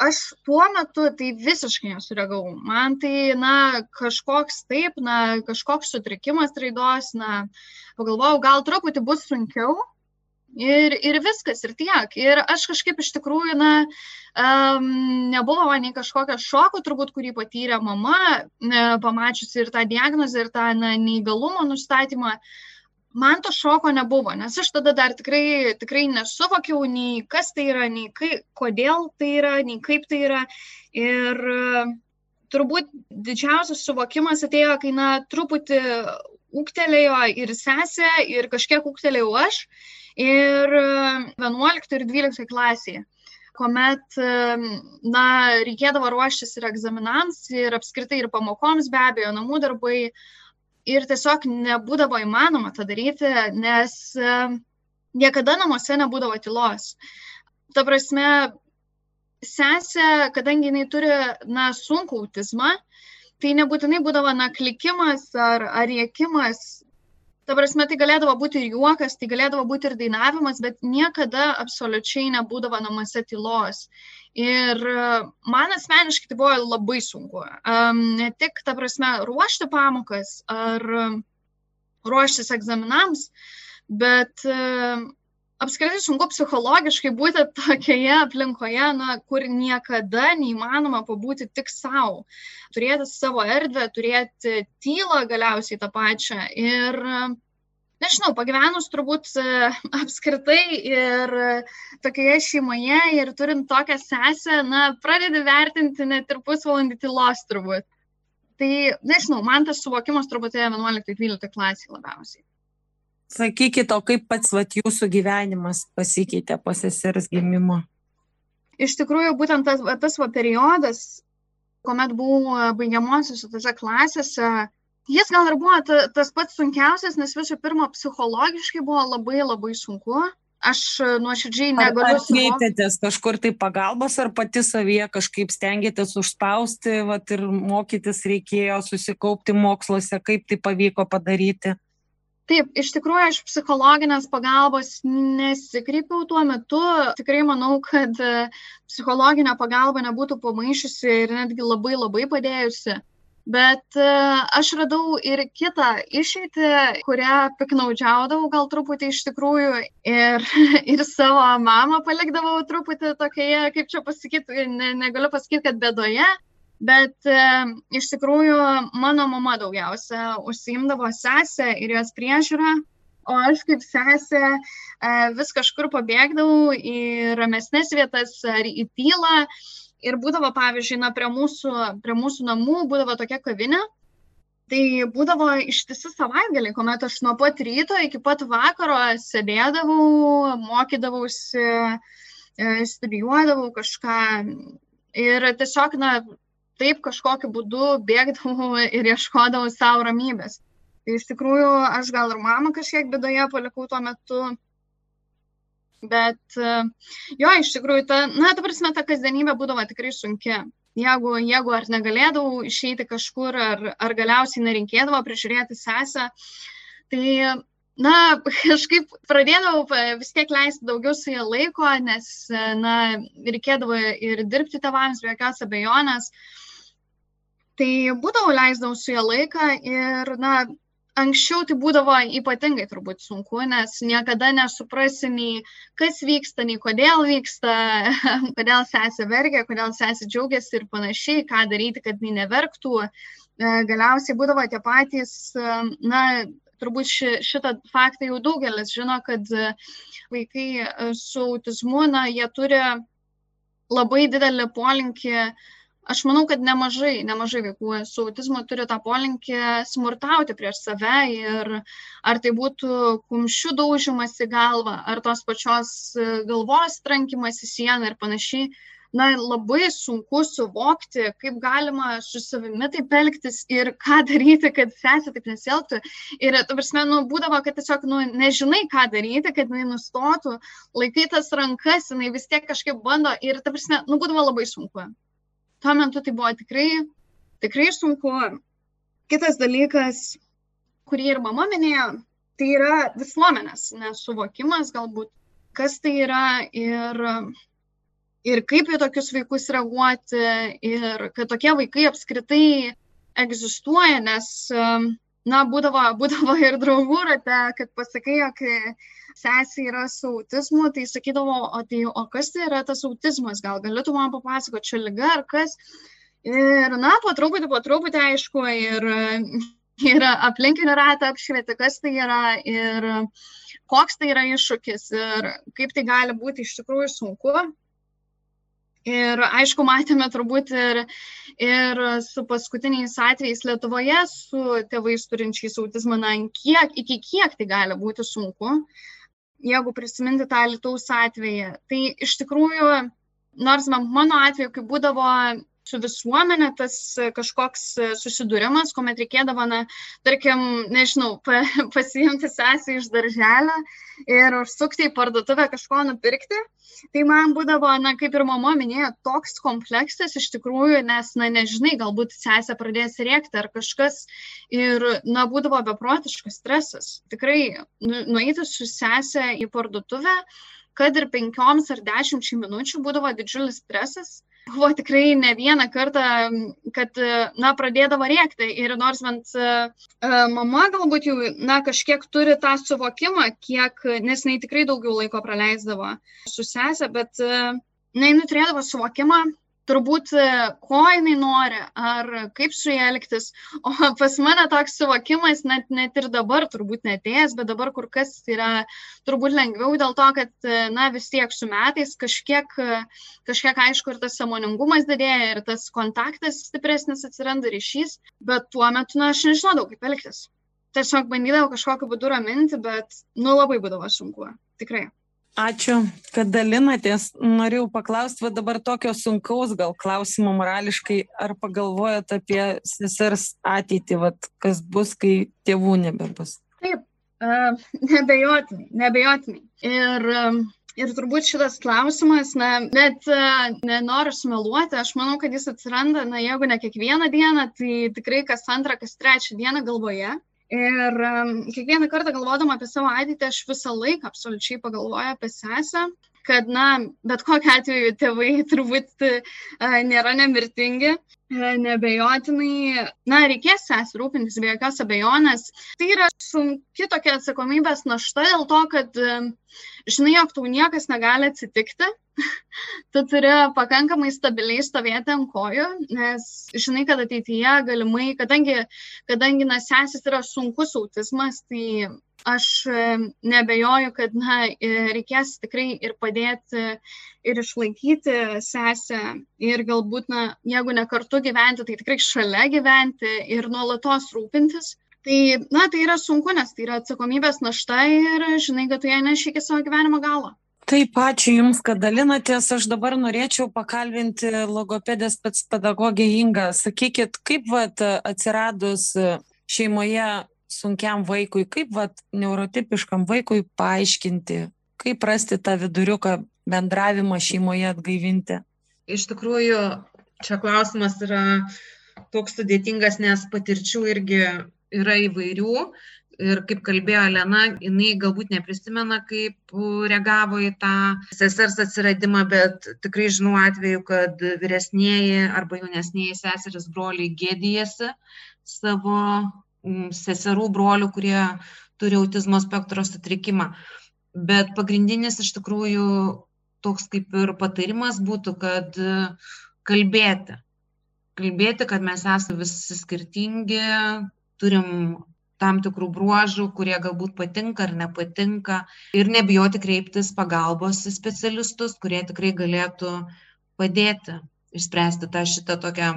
aš tuo metu tai visiškai nesureagavau. Man tai, na, kažkoks taip, na, kažkoks sutrikimas raidos, na, pagalvojau, gal truputį bus sunkiau. Ir, ir viskas, ir tiek. Ir aš kažkaip iš tikrųjų, na, um, nebuvo man nei kažkokio šoko, turbūt, kurį patyrė mama, ne, pamačiusi ir tą diagnozę, ir tą na, neįgalumo nustatymą. Uh, man to šoko nebuvo, nes aš tada dar tikrai, tikrai nesuvokiau nei kas tai yra, nei kai, kodėl tai yra, nei kaip tai yra. Ir turbūt didžiausias suvokimas atėjo, kai, na, truputį ūktelėjo ir sesė, ir kažkiek ūktelėjau aš, ir 11 ir 12 klasėje kuomet, na, reikėdavo ruoštis ir egzaminams, ir apskritai ir pamokoms, be abejo, namų darbai, ir tiesiog nebūdavo įmanoma tą daryti, nes niekada namuose nebūdavo tylos. Ta prasme, sesė, kadangi jinai turi, na, sunku autizmą, tai nebūtinai būdavo, na, klikimas ar, ar rėkimas, Ta prasme, tai galėdavo būti ir juokas, tai galėdavo būti ir dainavimas, bet niekada absoliučiai nebūdavo namuose tylos. Ir e, man asmeniškai tai buvo labai sunku. Um, ne tik, ta prasme, ruošti pamokas ar ruoštis egzaminams, bet uh, apskritai sunku psichologiškai būti tokioje aplinkoje, na, kur niekada neįmanoma pabūti tik savo. Turėti savo erdvę, turėti tylą galiausiai tą pačią. Ir nežinau, pagyvenus turbūt e, apskritai ir tokioje šeimoje ir turint tokią sesę, na, pradedi vertinti net ir pusvalandį tylos turbūt. Tai, nežinau, man tas suvokimas turbūt 11-12 klasėje labiausiai. Sakykite, o kaip pats vat, jūsų gyvenimas pasikeitė po sesers gimimo? Iš tikrųjų, būtent tas, tas va, periodas, kuomet buvau baigiamosios tose klasėse, Jis gal ir buvo ta, tas pats sunkiausias, nes visų pirma, psichologiškai buvo labai labai sunku. Aš nuoširdžiai negaliu. Ar kreipėtės kažkur tai pagalbos, ar pati savyje kažkaip stengiatės užspausti, vat, ir mokytis reikėjo susikaupti moksluose, kaip tai pavyko padaryti? Taip, iš tikrųjų aš psichologinės pagalbos nesikreipiau tuo metu. Tikrai manau, kad e, psichologinė pagalba nebūtų pamaišusi ir netgi labai labai padėjusi. Bet e, aš radau ir kitą išeitį, kurią piknaudžiaudavau gal truputį iš tikrųjų ir, ir savo mamą palikdavau truputį tokioje, kaip čia pasakyti, ne, negaliu pasakyti, kad bedoje, bet e, iš tikrųjų mano mama daugiausia užsiimdavo sesę ir jos priežiūrą. o aš kaip sesė e, vis kažkur pabėgdavau į ramesnės vietas ar į tylą. Ir būdavo, pavyzdžiui, na, prie, mūsų, prie mūsų namų būdavo tokia kavinė. Tai būdavo ištisi savaitgaliai, kuomet aš nuo pat ryto iki pat vakaro sėdėdavau, mokydavausi, e, studijuodavau kažką. Ir tiesiog, na, taip kažkokiu būdu bėgdavau ir ieškodavau savo ramybės. Tai iš tikrųjų aš gal ir mamą kažkiek bėdoje palikau tuo metu. Bet jo, iš tikrųjų, ta, na, ta prasme, ta kasdienybė būdavo tikrai sunki. Jeigu, jeigu ar negalėdavau išeiti kažkur, ar, ar galiausiai nerinkėdavo prižiūrėti sesę, tai, na, kažkaip pradėdavau vis tiek leisti daugiau su jie laiko, nes, na, reikėdavo ir dirbti tavams, be jokios abejonės. Tai būdavo leisdavau su jie laiką ir, na, anksčiau tai būdavo ypatingai turbūt sunku, nes niekada nesuprasi nei kas vyksta, nei kodėl vyksta, kodėl sesė verkia, kodėl sesė džiaugiasi ir panašiai, ką daryti, kad jinai neverktų. E, galiausiai būdavo tie patys, e, na, turbūt ši, šitą faktą jau daugelis žino, kad vaikai su autizmu, na, jie turi labai didelį polinkį uh, aš manau, kad nemažai, nemažai vaikų su autizmu turi tą polinkį smurtauti prieš save ir ar tai būtų kumščių daužimas į galvą, ar tos pačios e, galvos trankimas į sieną ir panašiai. Na, labai sunku suvokti, kaip galima su savimi taip elgtis ir ką daryti, kad sesė taip nesielgtų. Ir, tu prasme, nu, būdavo, kad tiesiog, nu, nežinai, ką daryti, kad jinai nustotų, laikai tas rankas, jinai vis tiek kažkaip bando ir, tu prasme, nu, būdavo labai sunku tuo metu tai buvo tikrai, tikrai sunku. Kitas dalykas, kurį ir mama minėjo, tai yra visuomenės nesuvokimas galbūt, kas tai yra ir, ir kaip į tokius vaikus reaguoti ir kad tokie vaikai apskritai egzistuoja, nes na, būdavo, būdavo ir draugų rate, kad pasakai, jog sesė yra su autizmu, tai sakydavo, o, tai, o kas tai yra tas autizmas, gal galėtų man papasakoti, čia lyga ar kas. Ir, na, po truputį, po truputį, aišku, ir, ir aplinkinių ratą apšvieti, kas tai yra ir koks tai yra iššūkis ir kaip tai gali būti iš tikrųjų sunku. Ir aišku, matėme turbūt ir, ir su paskutiniais atvejais Lietuvoje, su tėvais turinčiais autizmą, na, kiek, iki kiek tai gali būti sunku, jeigu prisiminti tą Lietuvos atvejį. Tai iš tikrųjų, nors mano atveju, kai būdavo su visuomenė tas e, kažkoks e, susidūrimas, kuomet reikėdavo, na, tarkim, nežinau, pa, pasiimti sesį iš darželio ir užsukti į parduotuvę kažko nupirkti. Tai man būdavo, na, kaip ir mama minėjo, toks kompleksas iš tikrųjų, nes, na, nežinai, galbūt sesė pradės rėkti ar kažkas ir, na, būdavo beprotiškas stresas. Tikrai, nu, nueiti su sesė į parduotuvę, kad ir penkioms ar dešimčiai minučių būdavo didžiulis stresas buvo tikrai ne vieną kartą, kad, na, pradėdavo rėkti. Ir nors bent mama galbūt jau, na, kažkiek turi tą suvokimą, kiek, nes jinai tikrai daugiau laiko praleisdavo su sesė, bet, na, jinai turėdavo suvokimą, turbūt e, ko jinai nori, ar kaip su ja elgtis. O pas mane toks suvokimas net, net ir dabar turbūt netėjęs, bet dabar kur kas yra turbūt lengviau dėl to, kad, e, na, vis tiek su metais kažkiek, e, kažkiek aišku ir tas samoningumas didėja, ir tas kontaktas stipresnis atsiranda ryšys, bet tuo metu, na, aš nežinodavau, kaip elgtis. Tiesiog bandydavau kažkokiu būdu raminti, bet, nu, labai būdavo sunku. Tikrai. Ačiū, kad dalinatės. Norėjau paklausti, va dabar tokio sunkaus gal klausimo morališkai, ar pagalvojat apie sesers ateitį, va, kas bus, kai tėvų nebebus? Taip, uh, nebejotinai, nebejotinai. Ir, um, ir turbūt šitas klausimas, na, bet uh, nenoriu sumeluoti, aš manau, kad jis atsiranda, na, jeigu ne kiekvieną dieną, tai tikrai kas antrą, kas trečią dieną galvoje. Ir kiekvieną kartą galvodama apie savo ateitį, aš visą laiką absoliučiai pagalvoju apie sesę, kad, na, bet kokiu atveju tėvai turbūt uh, nėra nemirtingi, uh, nebejotinai, na, reikės sesę rūpintis be jokios abejonės. Tai yra sunki tokia atsakomybės našta dėl to, kad žinai, jog tau niekas negali atsitikti, tu turi pakankamai stabiliai stovėti ant kojų, nes žinai, kad ateityje galimai, kadangi, kadangi na, sesis yra sunkus autizmas, tai aš e, nebejoju, kad na, e, reikės tikrai ir padėti, ir išlaikyti sesę, ir galbūt, na, jeigu ne kartu gyventi, tai tikrai šalia gyventi ir nuolatos rūpintis. Tai, na, tai yra sunku, nes tai yra atsakomybės našta ir žinai, kad tu ją neši iki savo gyvenimo galo. Taip, ačiū Jums, kad dalinatės. Aš dabar norėčiau pakalbinti logopedės pats pedagogė Inga. Sakykit, kaip vat, atsiradus šeimoje sunkiam vaikui, kaip vat, neurotipiškam vaikui paaiškinti, kaip rasti tą viduriuką bendravimą šeimoje atgaivinti? Iš tikrųjų, čia klausimas yra toks sudėtingas, nes patirčių irgi yra įvairių ir kaip kalbėjo Lena, jinai galbūt neprisimena, kaip reagavo į tą sesers atsiradimą, bet tikrai žinau atveju, kad vyresnėji arba jaunesnėji seseris broliai gėdijasi savo mm, seserų brolių, kurie turi autizmo spektro sutrikimą. Bet pagrindinis iš tikrųjų toks kaip ir patarimas būtų, kad kalbėti. Kalbėti, kad mes esame visi skirtingi, turim tam tikrų bruožų, kurie galbūt patinka ar nepatinka ir nebijoti kreiptis pagalbos į specialistus, kurie tikrai galėtų padėti išspręsti tą šitą tokią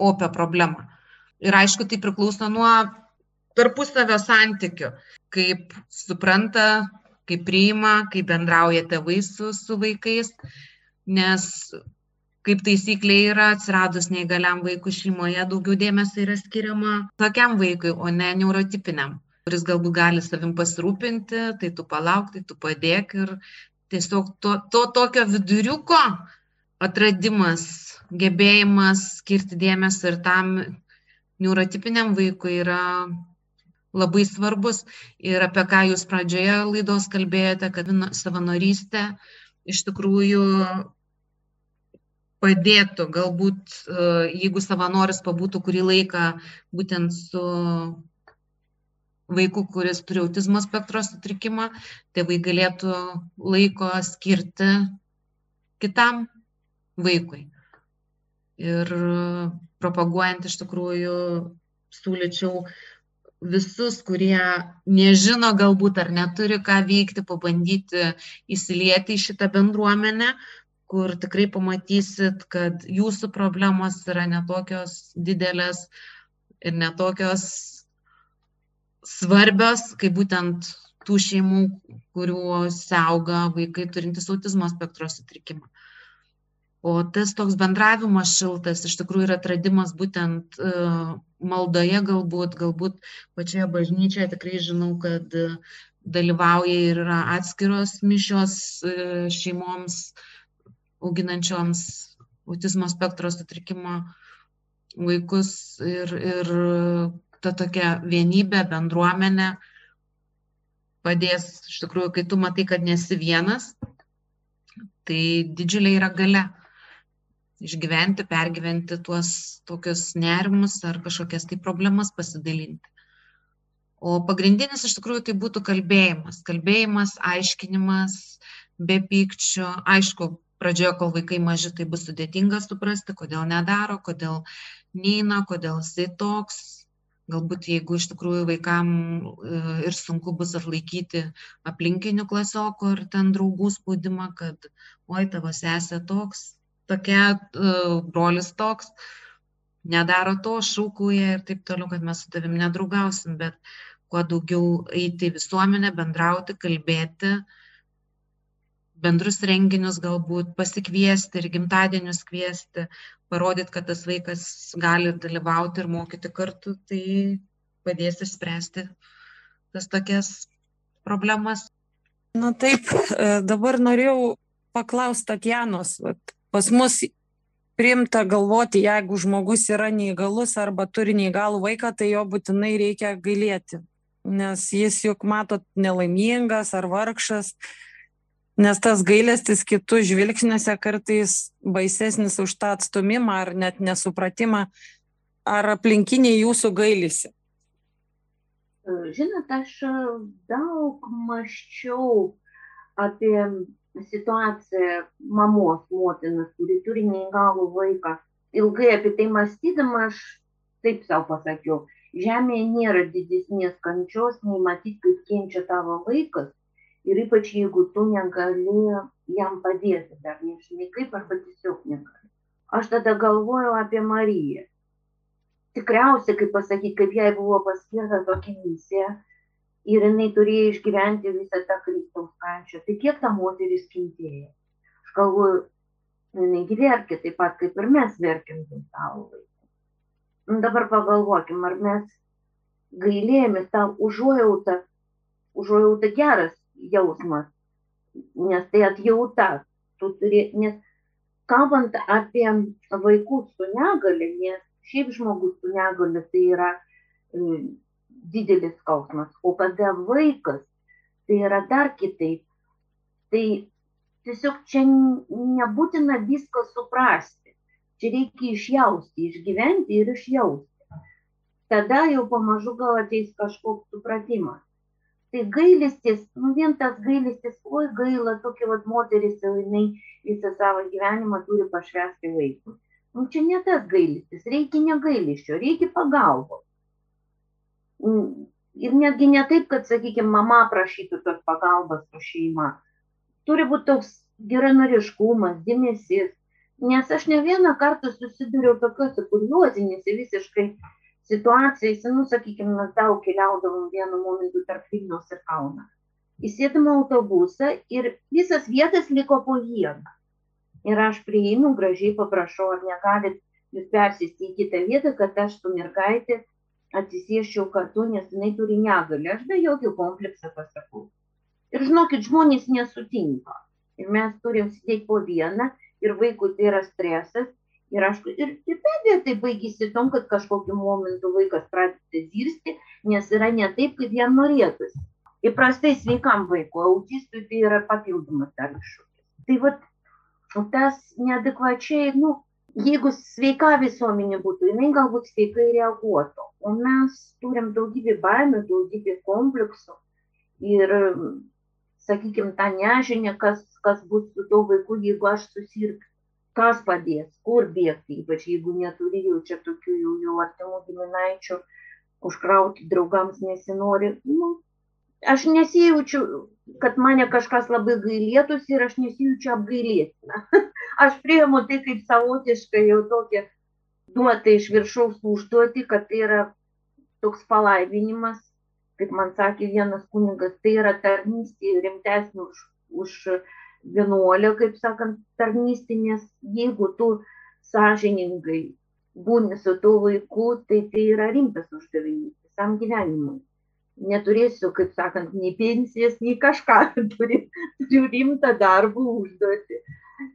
opę problemą. Ir aišku, tai priklauso nuo tarpusavio santykių, kaip supranta, kaip priima, kaip bendrauja tėvai su, su vaikais, nes kaip taisyklė yra atsiradus neįgaliam vaikui šeimoje daugiau dėmesio yra skiriama tokiam vaikui, o ne neurotipiniam, kuris galbūt gali savim pasirūpinti, tai tu palauk, tai tu padėk ir tiesiog to, to tokio viduriuko atradimas, gebėjimas skirti dėmesio ir tam neurotipiniam vaikui yra labai svarbus. Ir apie ką jūs pradžioje laidos kalbėjote, kad savanorystė iš tikrųjų padėtų galbūt, e, jeigu savanoris pabūtų kurį laiką būtent su vaiku, kuris turi autizmo spektro sutrikimą, tėvai galėtų laiko skirti kitam vaikui. Ir propaguojant iš tikrųjų siūlyčiau visus, kurie nežino galbūt ar neturi ką veikti, pabandyti įsilieti į šitą bendruomenę, kur tikrai pamatysit, kad jūsų problemos yra netokios didelės ir netokios svarbios, kaip būtent tų šeimų, kuriuose auga vaikai turintys autizmo spektro sutrikimą. O tas toks bendravimas šiltas iš tikrųjų yra atradimas būtent uh, maldoje galbūt, galbūt pačioje bažnyčioje tikrai žinau, kad uh, dalyvauja ir yra atskiros mišios uh, šeimoms auginančioms autizmo spektro sutrikimo vaikus ir, ir ta tokia vienybė, bendruomenė padės, iš tikrųjų, kai tu matai, kad nesi vienas, tai didžiulė yra gale išgyventi, pergyventi tuos tokius nerimus ar kažkokias tai problemas pasidalinti. O pagrindinis iš tikrųjų tai būtų kalbėjimas. Kalbėjimas, aiškinimas, be pykčio. Aišku, pradžioje, kol vaikai maži, tai bus sudėtinga suprasti, kodėl nedaro, kodėl neina, kodėl jisai toks. Galbūt jeigu iš tikrųjų vaikam e, ir sunku bus atlaikyti aplinkinių klasiokų ir ten draugų spaudimą, kad oi tavo sesė toks, tokia, e, brolis toks, nedaro to, šūkuoja ir taip toliau, kad mes su tavim nedraugausim, bet kuo daugiau eiti į visuomenę, bendrauti, kalbėti, uh, bendrus renginius galbūt pasikviesti ir gimtadienius kviesti, parodyti, kad tas vaikas gali dalyvauti ir mokyti kartu, tai padės išspręsti tas tokias problemas. Na taip, e, dabar norėjau paklausti Tatjanos. Pas mus priimta galvoti, jeigu žmogus yra neįgalus arba turi neįgalų vaiką, tai jo būtinai reikia gailėti. Nes jis juk matot nelaimingas ar vargšas, nes tas gailestis kitų žvilgsniuose kartais baisesnis už tą atstumimą ar net nesupratimą, ar aplinkiniai jūsų gailisi? Žinot, aš daug maščiau apie situacija mamos, motinas, kuri turi neįgalų vaiką. Ilgai apie tai mąstydama aš taip savo pasakiau, žemėje nėra didesnės kančios, nei matyti, kaip kenčia tavo vaikas. Ir ypač jeigu tu negali jam padėti, dar nežinai kaip arba tiesiog negali. Aš tada galvojau apie Mariją. Tikriausiai, kaip pasakyti, kaip jai buvo paskirta tokia misija, ir jinai turėjo išgyventi visą tą Kristaus kančią. Tai kiek ta moteris kentėjo? Aš galvoju, jinai verkė taip pat, kaip ir mes verkiam dėl savo vaikų. Nu, dabar pagalvokim, ar mes gailėjomės tą užuojautą, užuojautą geras jausmas, nes tai atjauta. Tu turi, nes kalbant apie vaikus su negale, nes šiaip žmogus su negale tai yra didelis skausmas, o kada vaikas, tai yra dar kitaip. Tai tiesiog čia nebūtina viską suprasti. Čia reikia išjausti, išgyventi ir išjausti. Tada jau pamažu gal ateis kažkoks supratimas. Tai gailistis, nu vien tas gailistis, oi gaila, tokia vad moteris jinai visą savo gyvenimą turi pašvesti vaikui. Nu čia ne tas gailistis, reikia negailiščio, reikia pagalbos ir netgi ne taip, kad, sakykime, mama prašytų tos pagalbos su šeima. Turi būti toks geranoriškumas, dėmesys. Nes aš ne vieną kartą susidūriau tokiuose kuriozinėse visiškai situacijose, nu, sakykime, mes daug keliaudavom vienu momentu tarp Vilnius ir Kauną. Įsėdam autobusą ir visas vietas liko po vieną. Ir aš prieinu, gražiai paprašau, ar negalit jūs persėsti į kitą vietą, kad aš su mergaitė atsisėsčiau kartu, nes jinai turi negalę. Aš be jokio komplekso pasakau. Ir žinokit, žmonės nesutinka. Ir mes turim sėdėti po vieną ir vaikui tai yra stresas. Ir, aš, ir, abejo tai baigėsi tom, kad kažkokiu momentu vaikas pradeda zirsti, nes yra ne taip, kaip jam norėtųsi. Įprastai sveikam vaikui, autistui tai yra papildomas dar iššūkis. Tai vat, tas neadekvačiai, nu, jeigu sveika visuomenė būtų, jinai galbūt sveikai reaguotų. O mes turim daugybę baimių, daugybę kompleksų. Ir, sakykime, tą nežinę, kas, kas bus su tuo vaiku, jeigu aš susirgsiu. Kas padės, kur bėgti, ypač jeigu neturi jau čia tokių jau, jau artimų giminaičių, užkrauti draugams nesinori. Nu, aš nesijaučiu, kad mane kažkas labai gailėtųsi ir aš nesijaučiu apgailėtina. aš priimu tai kaip savotiškai jau tokia duota iš viršaus užduoti, kad tai yra toks palaiminimas, kaip man sakė vienas kunigas, tai yra tarnystė rimtesnė už, už vienuolio, kaip sakant, tarnystė, nes jeigu tu sąžiningai būni su tuo vaiku, tai tai yra rimtas uždavinys visam gyvenimui. Neturėsiu, kaip sakant, nei pensijas, nei kažką, turiu, turiu rimtą darbą užduoti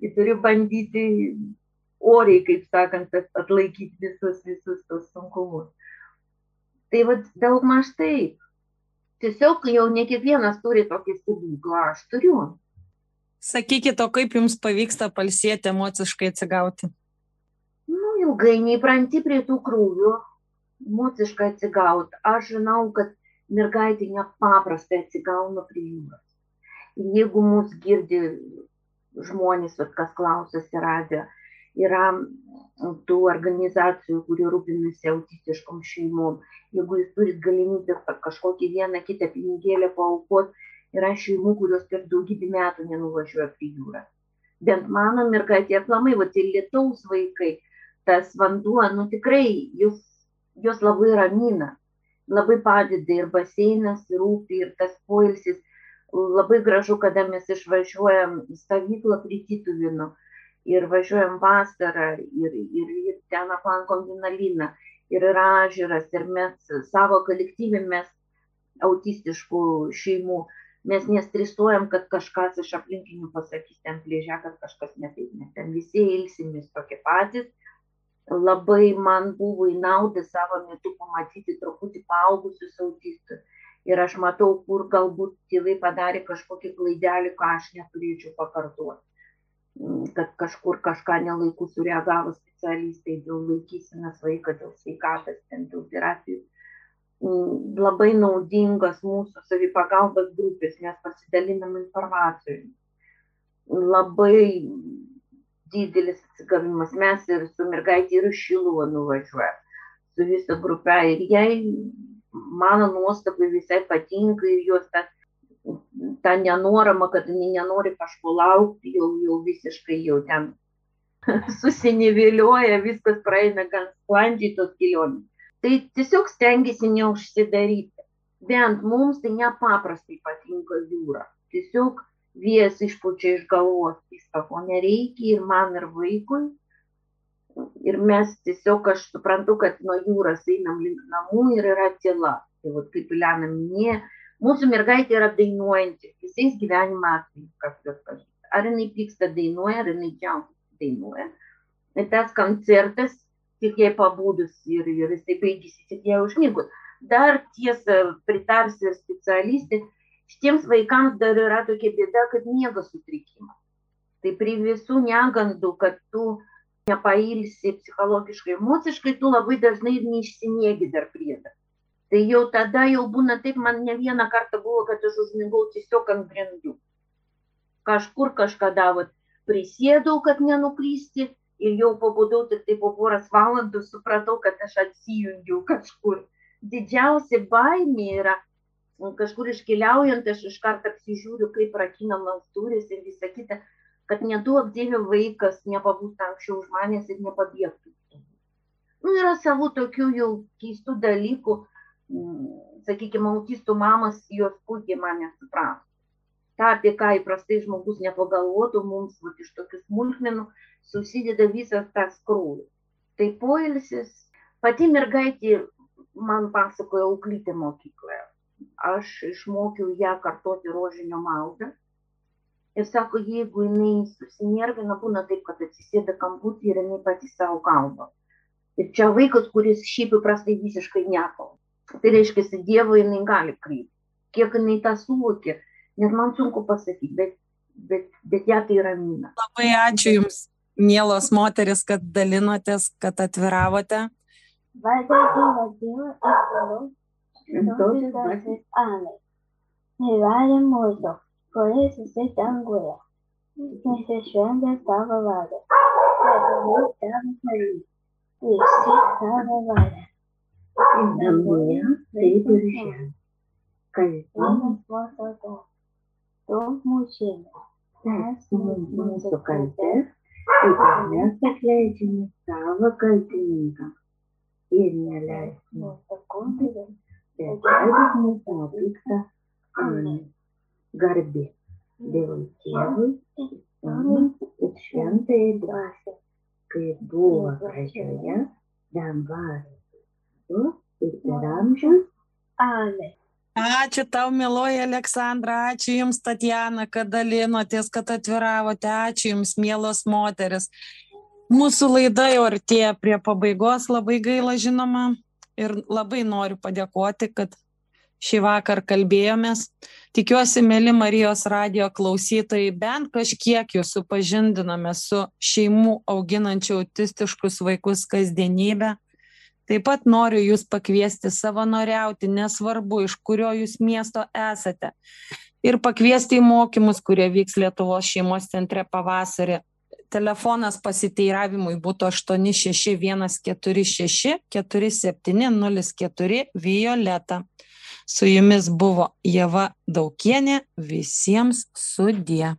ir turiu bandyti oriai, kaip sakant, atlaikyti visus, visus tos sunkumus. Tai vad daug maž taip. Tiesiog jau ne kiekvienas turi tokį stebuklą, aš turiu. Sakykit, o kaip jums pavyksta palsėti emociškai atsigauti? Nu, ilgai neįpranti prie tų krūvių, emociškai atsigauti. Aš žinau, kad mergaitė nepaprastai atsigauna prie jūros. Jeigu mus girdi žmonės, kas klausėsi radio, yra tų organizacijų, kurie rūpinasi autistiškom šeimom. Jeigu jūs turit galimybę kažkokį vieną kitą pinigėlę paukot, yra šeimų, kurios per daugybę metų nenuvažiuoja prie jūrą. Bent mano mergaitė aplamai, va, tai lietaus vaikai, tas vanduo, nu tikrai, jūs, jūs labai ramina, labai padeda ir baseinas, ir rūpi, ir tas poilsis labai gražu, kada mes išvažiuojam į stovyklą prie Tituvino ir važiuojam vasarą ir, ir, ir ten aplankom Vinaliną ir yra ažiūras ir mes savo kolektyvį mes autistiškų šeimų, mes nestresuojam, kad kažkas iš aplinkinių pasakys ten plėžia, kad kažkas netaip, nes ten visi ilsimės tokie patys. Labai man buvo į naudą savo metu pamatyti truputį paaugusius autistus ir aš matau, kur galbūt tėvai padarė kažkokį klaidelį, ką aš neturėčiau pakartoti. Mm, kad kažkur kažką nelaikų sureagavo specialistai dėl laikysinas vaiką, dėl sveikatos, dėl terapijų. Labai naudingas mūsų savipagalbos grupės, mes pasidalinam informacijomis. labai didelis atsigavimas. Mes ir su mergaitė ir Šiluvo nuvažiuoja su visa grupė ir jai, mano nuostabai visai patinka ir jos ta, ta nenorama, kad jinai nenori kažko laukti, jau, jau visiškai jau ten susiniviliuoja, viskas praeina gan sklandžiai tos kelionės. Tai tiesiog stengiasi neužsidaryti. Bent mums tai nepaprastai patinka jūra. Tiesiog vėjas išpučia iš galvos viską, ko nereikia ir man, ir vaikui. Ir mes tiesiog, aš suprantu, kad nuo jūros einam link namų ir yra tyla. Tai vat, kaip Ilena minėjo, mūsų mergaitė yra dainuojanti visais gyvenimo atvejais, kas jos pažįsta. Ar jinai pyksta dainuoja, ar jinai džiaugiasi dainuoja. Ir tas koncertas tik jai pabūdus ir, ir jisai baigėsi jai užmigus. Dar tiesa, pritars ir specialistė, šitiems vaikams dar yra tokia bėda, kad miego sutrikimas. Tai prie visų negandų, kad tu nepailsi psichologiškai, emociškai, tu labai dažnai ir neišsimiegi dar priedą. Tai jau tada jau būna taip, man ne vieną kartą buvo, kad aš užmigau tiesiog ant grindų. Kažkur kažkada vat, prisėdau, kad nenuklysti ir jau pabudau tik tai po poros valandų supratau, kad aš atsijungiau kažkur. Didžiausia baimė yra kažkur iškeliaujant, aš iš karto apsižiūriu, kaip rakinamas durys ir visa kita, kad neduok dievė vaikas nepabūtų anksčiau už manęs ir nepabėgtų. Nu, yra savų tokių jau keistų dalykų, sakykime, autistų mamas, jos puikiai mane suprato. Ta, apie ką įprastai žmogus nepagalvotų, mums vat, iš tokių smulkmenų susideda visas tas krūvis. Tai poilsis, pati mergaitė man pasakojo auklytė mokykloje. Aš išmokiau ją kartoti rožinio maldą. Ir sako, jeigu jinai susinervina, būna taip, kad atsisėda kamputį ir jinai pati savo kalba. Ir čia vaikas, kuris šiaip įprastai visiškai nekalba. Tai reiškia, Dievo jinai gali kreipti. Kiek jinai tą suvokė, net man sunku pasakyti, bet, bet, bet ją tai ramina. Labai ačiū Jums mielos moteris, kad dalinotės, kad atviravote. Entonces, amén. Me vale mucho, por eso estoy tan buena. Ese sueño estaba vale. Pero yo estaba feliz. Y sí estaba vale. Namie tai birželį. Kalbėjome Dos mujeres. mūsų kalbės ir kad mes atleidžiame savo kaltininkams ir neleisime skundų, bet leidžiame mūsų piktą amen. Garbė Dievui Tėvui, Sūnui ir Šventai Dvasiai, kaip buvo pradžioje, dabar ir per amžius. Amen. Ačiū tau, miloji Aleksandra, ačiū Jums, Tatjana, kad dalinotės, kad atviravote, ačiū Jums, mielos moteris. Mūsų laida jau artėja prie pabaigos, labai gaila žinoma ir labai noriu padėkoti, kad šį vakar kalbėjomės. Tikiuosi, mėly Marijos radio klausytojai, bent kažkiek jūs supažindiname su šeimų auginančių autistiškus vaikus kasdienybę taip pat noriu jus pakviesti savanoriauti nesvarbu iš kurio jūs miesto esate. Ir pakviesti į mokymus kurie vyks lietuvos šeimos centre pavasarį. Telefonas pasiteiravimui būtų aštuoni šeši vienas keturi šeši keturi septyni nulis keturi violeta. Su jumis buvo ieva daukienė. Visiems sudie